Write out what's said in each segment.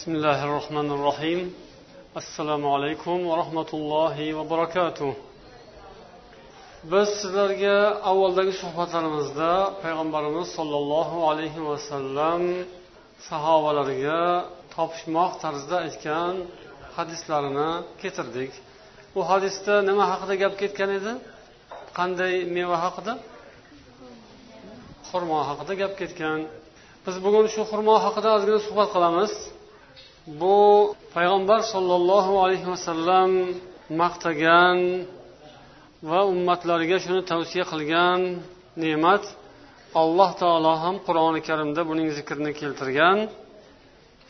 بسم الله الرحمن الرحيم السلام عليكم ورحمة الله وبركاته biz sizlarga avvaldagi suhbatlarimizda payg'ambarimiz sollallohu alayhi vasallam sahobalariga topishmoq tarzida aytgan hadislarini keltirdik bu hadisda nima haqida gap ketgan edi qanday meva haqida xurmo haqida gap ketgan biz bugun shu xurmo haqida ozgina suhbat qilamiz Bu payg'ambar sollallohu alayhi vasallam maqtagan va ummatlariga shuni tavsiya qilgan ne'mat alloh taolo ham qur'oni karimda buning zikrini keltirgan.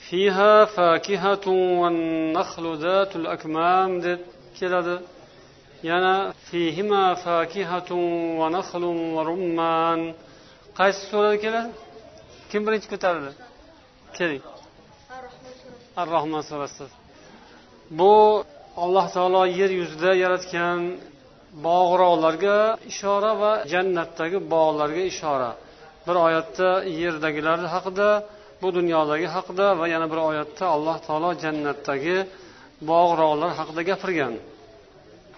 Fiha fakihatun nakhlu zatul akmam deb keladi. Yana fihima fakihatun va naxlun va rumman. Qaysi surada keladi? Kim birinchi ko'tardi keling. Ar rohman surasi. Bu alloh taolo yer yuzida yaratgan bog'roqlarga ishora va jannatdagi bog'larga ishora. Bir oyatda yerdagilar haqida bu dunyodagi haqida va yana bir oyatda alloh taolo jannatdagi bog'roqlar haqida gapirgan.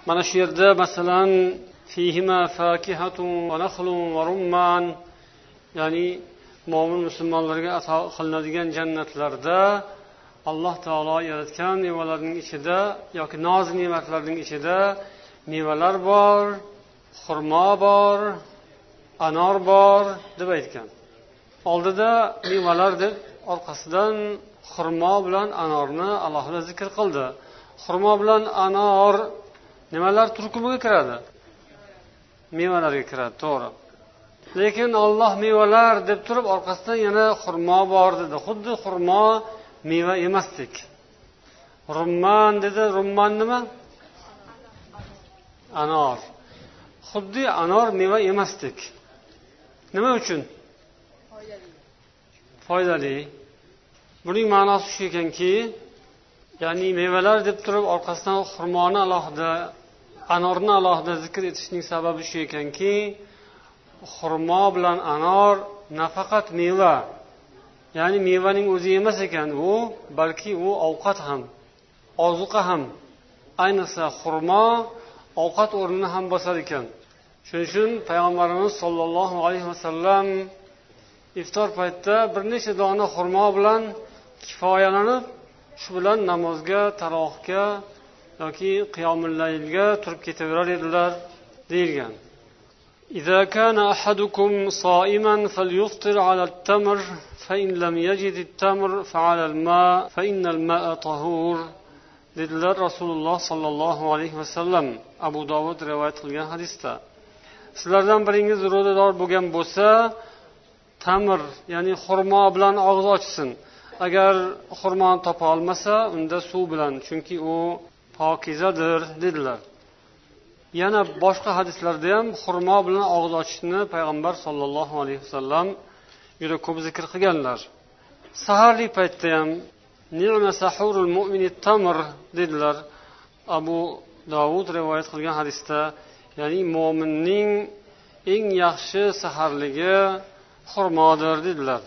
Mana shu yerda masalan va va rumman ya'ni mo'min musulmonlarga ato qilinadigan jannatlarda alloh taolo yaratgan mevalarning ichida yoki noz ne'matlarning ichida mevalar bor xurmo bor anor bor deb aytgan. Oldida mevalar deb orqasidan xurmo bilan anorni alohida zikr qildi. Xurmo bilan anor nimalar turkumiga kiradi? Mevalarga kiradi to'g'ri. Lekin olloh mevalar deb turib orqasidan yana xurmo bor dedi. Xuddi xurmo meva emasdik rumman dedi rumman nima? Anor. Xuddi anor meva emasdik nima uchun? Foydali. Buning ma'nosi shu ekanki ya'ni mevalar deb turib orqasidan xurmoni alohida anorni alohida zikr etishning sababi shu ekanki xurmo bilan anor nafaqat meva. Ya'ni mevaning o'zi emas ekan u balki u ovqat ham ozuqa ham ayniqsa xurmo ovqat o'rnini ham bosar ekan. Shuning uchun payg'ambarimiz sollallohu alayhi vasallam iftor paytida bir necha dona xurmo bilan kifoyalanib shu bilan namozga tarohga yoki qiyomillaylga turib ketaverar edilar deyilgan. إذا كان أحدكم صائما فليفطر على التمر فإن لم يجد التمر فعلى الماء فإن الماء طهور dedilar rasululloh sollallohu alayhi vasallam abu dovud rivoyat qilgan hadisda sizlardan biringiz ro'zador bo'lgan bo'lsa tamir ya'ni xurmo bilan og'iz ochsin agar xurmoni topa olmasa unda suv bilan chunki u pokizadir dedilar Yana boshqa hadislarda ham xurmo bilan og'iz ochishni payg'ambar sollallohu alayhi vasallam juda ko'p zikr qilganlar. Saharlik paytda ham tamr dedilar. Abu dovud rivoyat qilgan hadisda ya'ni mo'minning eng yaxshi saharligi xurmodir dedilar.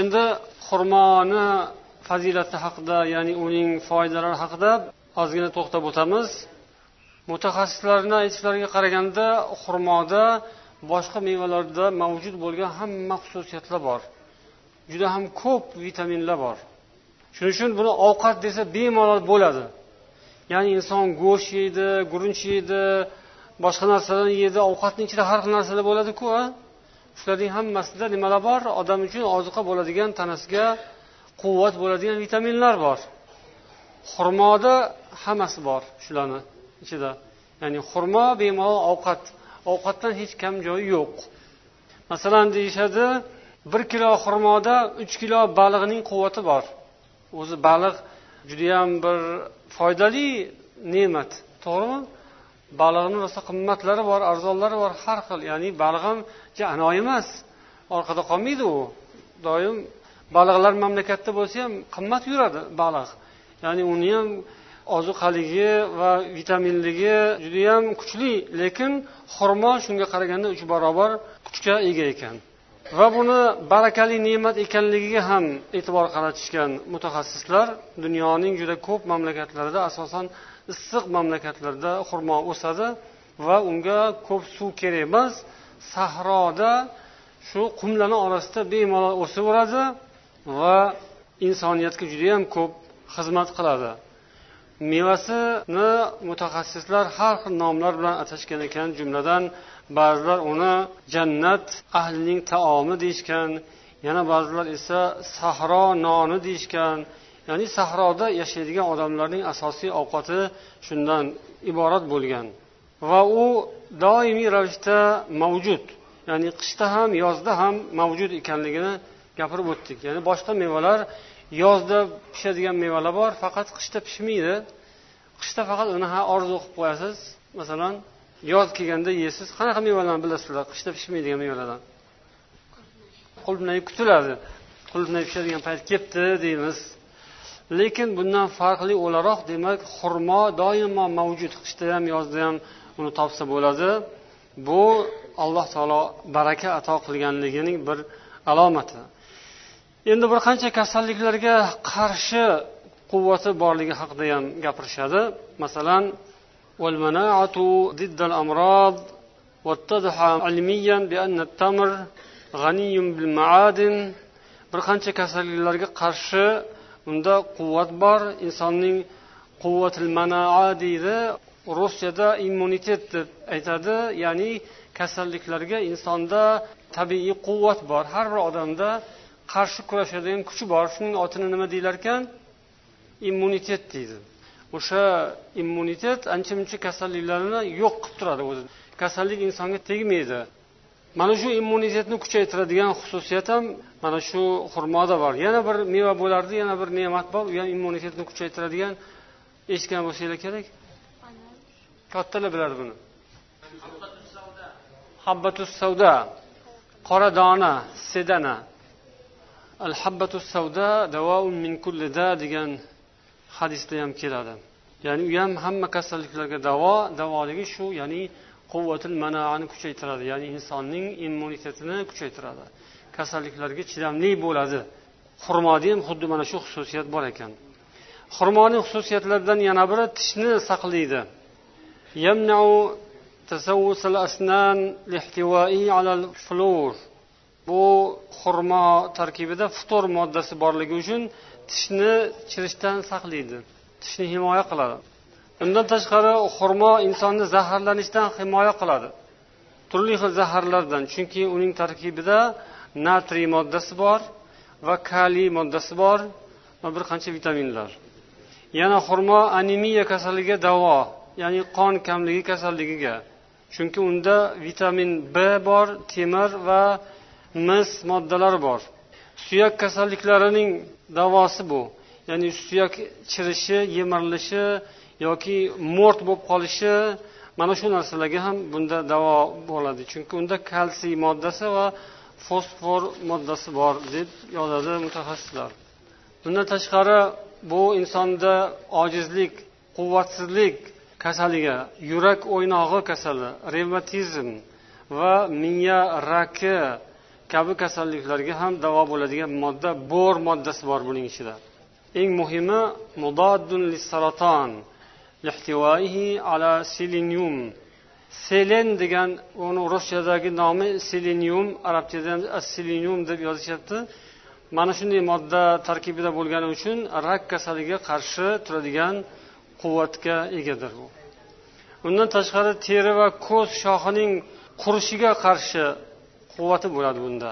Endi xurmoni fazilati haqida ya'ni uning foydalari haqida ozgina to'xtab o'tamiz. Mutaxassislarni aytishlariga qaraganda xurmoda boshqa mevalarda mavjud bo'lgan hamma xususiyatlar bor. Juda ham ko'p vitaminlar bor. Shuning uchun buni ovqat desa bemalol bo'ladi. Ya'ni inson go'sht yeydi guruch yeydi boshqa narsalarni yeydi ovqatni ichida har xil narsalar bo'ladiku a? Shularning hammasida nimalar bor? Odam uchun ozuqa bo'ladigan tanasiga quvvat bo'ladigan vitaminlar bor. Xurmoda hammasi bor shularni. Ichida. Ya'ni xurmo bemalol ovqat. Ovqatdan hech kam joyi yo'q. Masalan deyishadi bir kilo xurmoda uch kilo baliqning quvvati bor. O'zi baliq judayam bir foydali ne'mat to'g'rimi? Baliqni rosa qimmatlari bor arzonlari bor har xil. Ya'ni baliq ham ano emas. Orqada qolmaydi u. Doim baliqlar mamlakatda bo'lsa ham qimmat yuradi baliq. Ya'ni uni ham ozuqaligi va vitaminligi judayam kuchli lekin xurmo shunga qaraganda uch barobar kuchga ega ekan. Va buni barakali ne'mat ekanligiga ham e'tibor qaratishgan mutaxassislar dunyoning juda ko'p mamlakatlarida asosan issiq mamlakatlarda xurmo o'sadi va unga ko'p suv kerak emas sahroda shu qumlarni orasida bemalol o'saveradi va insoniyatga judayam ko'p xizmat qiladi. Mevasini mutaxassislar har xil nomlar bilan atashgan ekan. Jumladan ba'zilar uni jannat ahlining taomi deyishgan yana ba'zilar esa sahro noni deyishgan. Ya'ni sahroda yashaydigan odamlarning asosiy ovqati shundan iborat bo'lgan. Va u doimiy ravishda mavjud ya'ni qishda ham yozda ham mavjud ekanligini gapirib o'tdik. Ya'ni boshqa mevalar yozda pishadigan mevalar bor faqat qishda pishmaydi. Qishda faqat uni ha orzu qilib qo'yasiz. Masalan yoz kelganda yeysiz. Qanaqa mevalarni bilasizlar qishda pishmaydigan mevalardan? Qulupnay kutiladi. Qulupnay pishadigan payt kelibdi deymiz. Lekin bundan farqli o'laroq demak xurmo doimo mavjud. Qishda ham yozda ham uni topsa bo'ladi. Bu alloh taolo baraka ato qilganligining bir alomati. endi bir qancha kasalliklarga qarshi quvvati borligi haqida ham gapirishadi masalan والمناعة ضد الأمراض واتضح علميا بأن التمر غني بالمعادن bir qancha kasalliklarga qarshi unda quvvat bor insonning quvvatil manaa deydi rusyada immunitet deb aytadi ya'ni kasalliklarga insonda tabiiy quvvat bor har bir odamda qarshi kurashadigan kuchi bor. Shuning otini nima deyilar ekan? Immunitet deydi. O'sha immunitet ancha muncha kasalliklarni yo'q qilib turadi o'zi. Kasallik insonga tegmaydi. Mana shu immunitetni kuchaytiradigan xususiyat ham mana shu xurmoda bor. Yana bir meva bo'lardi yana bir ne'mat bor. U ham immunitetni kuchaytiradigan eshitgan bo'lsanglar kerak. Kattalar biladi buni. Habbatus savda. Qora dona sedana. Al habbatu savda davoun min kullida degan hadisda ham keladi. Ya'ni u ham hamma kasalliklarga davo davoligi shu ya'ni quvvatil manaani kuchaytiradi. Ya'ni insonning immunitetini kuchaytiradi. Kasalliklarga chidamli bo'ladi. Xurmoda ham xuddi mana shu xususiyat bor ekan. Xurmoning xususiyatlaridan yana biri tishni saqlaydi. Bu xurmo tarkibida ftor moddasi borligi uchun tishni chirishdan saqlaydi. Tishni himoya qiladi. Undan tashqari xurmo insonni zaharlanishdan himoya qiladi. Turli xil zaharlardan chunki uning tarkibida natriy moddasi bor va kaliy moddasi bor va bir qancha vitaminlar. Yana xurmo anemiya kasalligiga davo ya'ni qon kamligi kasalligiga chunki unda vitamin b bor temir va mis moddalari bor. Suyak kasalliklarining davosi bu. Ya'ni suyak chirishi yemirilishi yoki mo'rt bo'lib qolishi mana shu narsalarga ham bunda davo bo'ladi. Chunki unda kalsiy moddasi va fosfor moddasi bor deb yozadi mutaxassislar. Bundan tashqari bu insonda ojizlik quvvatsizlik kasaliga yurak o'ynog'i kasali revmatizm va miya raki kabi kasalliklarga ham davo bo'ladigan modda bor moddasi bor buning ichida. Eng muhimi mudoddun saraton ala selenium. Selen degan uni ruschadagi nomi selenium arabchada selenium deb yozishyapti. Mana shunday modda tarkibida bo'lgani uchun rak kasaliga qarshi turadigan quvvatga egadir u undan tashqari teri va ko'z shoxining qurishiga qarshi quvvati bo'ladi bunda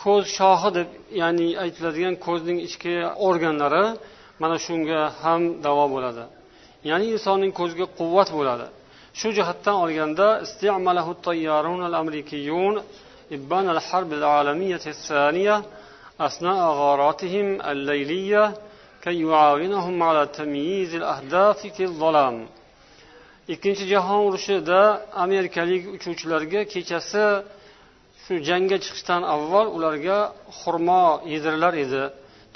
ko'z shohi deb ya'ni aytiladigan ko'zning ichki organlari mana shunga ham davo bo'ladi ya'ni insonning ko'ziga quvvat bo'ladi shu jihatdan olganda إبان الحرب العالمية الثانية أثناء غاراتهم الليلية كي يعاونهم على تمييز الأهداف في الظلام ikkinchi jahon urushida amerikalik uchuvchilarga kechasi shu jangga chiqishdan avval ularga xurmo yedirilar edi.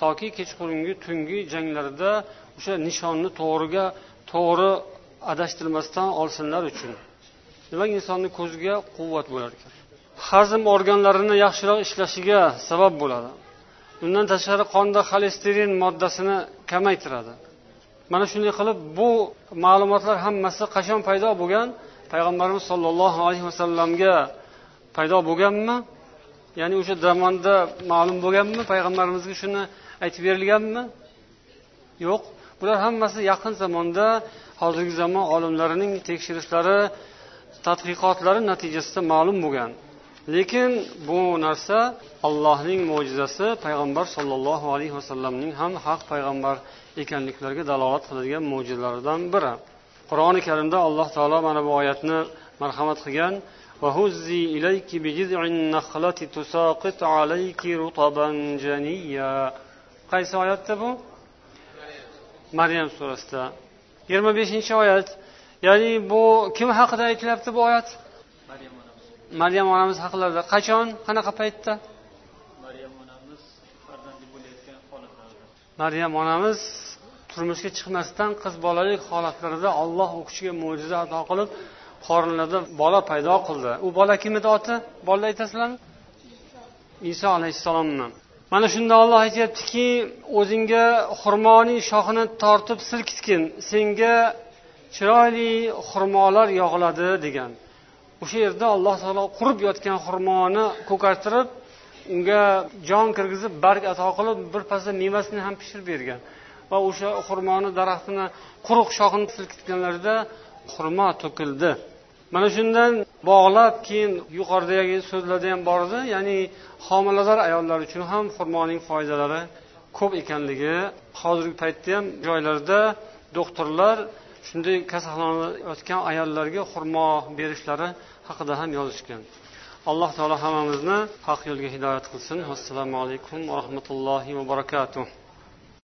Toki kechqurungi tungi janglarda o'sha nishonni to'g'riga to'g'ri adashtirmasdan olsinlar uchun. Demak insonni ko'ziga quvvat bo'lar ekan? Hazm organlarini yaxshiroq ishlashiga sabab bo'ladi. Undan tashqari qonda xolesterin moddasini kamaytiradi. Mana shunday qilib bu ma'lumotlar hammasi qachon paydo bo'lgan? Payg'ambarimiz sollallohu alayhi vasallamga paydo bo'lganmi? Ya'ni o'sha zamonda ma'lum bo'lganmi? Payg'ambarimizga shuni aytib berilganmi? Yo'q. Bular hammasi yaqin zamonda hozirgi zamon olimlarining tekshirishlari tadqiqotlari natijasida ma'lum bo'lgan. Lekin bu narsa allohning mo'jizasi payg'ambar sollallohu alayhi vasallamning ham haq payg'ambar ekanliklariga dalolat qiladigan mo'jizalaridan biri. Qur'oni karimda alloh taolo mana bu oyatni marhamat qilgan. Qaysi oyatda bu? Maryam surasida. Yigirma beshinchi oyat. Ya'ni bu kim haqida aytilyapti bu oyat? Maryam onamiz haqlarida qachon qanaqa paytda? Maryam onamiz farzandli bo'layotgan holatlarida maryam onamiz turmushga chiqmasdan qiz bolalik holatlarida olloh u kishiga mo'jiza ato qilib qornida bola paydo qildi. U bola kim edi oti? Bolalar aytasizlarmi? Iso alayhissalomni. Mana shunda olloh aytyaptiki o'zingga xurmoning shoxini tortib silkitgin senga chiroyli xurmolar yog'iladi degan o'sha yerda alloh taolo qurib yotgan xurmoni ko'kartirib unga jon kirgizib barg ato qilib birpasda mevasini ham pishirib bergan. Va o'sha xurmoni daraxtini quruq shoxini silkitganlarida xurmo to'kildi. Mana shundan bog'lab keyin yuqoridagi so'zlarda ham bor edi ya'ni homilador ayollar uchun ham xurmoning foydalari ko'p ekanligi hozirgi paytda ham joylarda doktorlar shunday kasalxonada yotgan ayollarga xurmo berishlari haqida ham yozishgan. Alloh taolo hammamizni haq yo'lga hidoyat qilsin. Assalomu alaykum va rahmatullohi va barakatuh.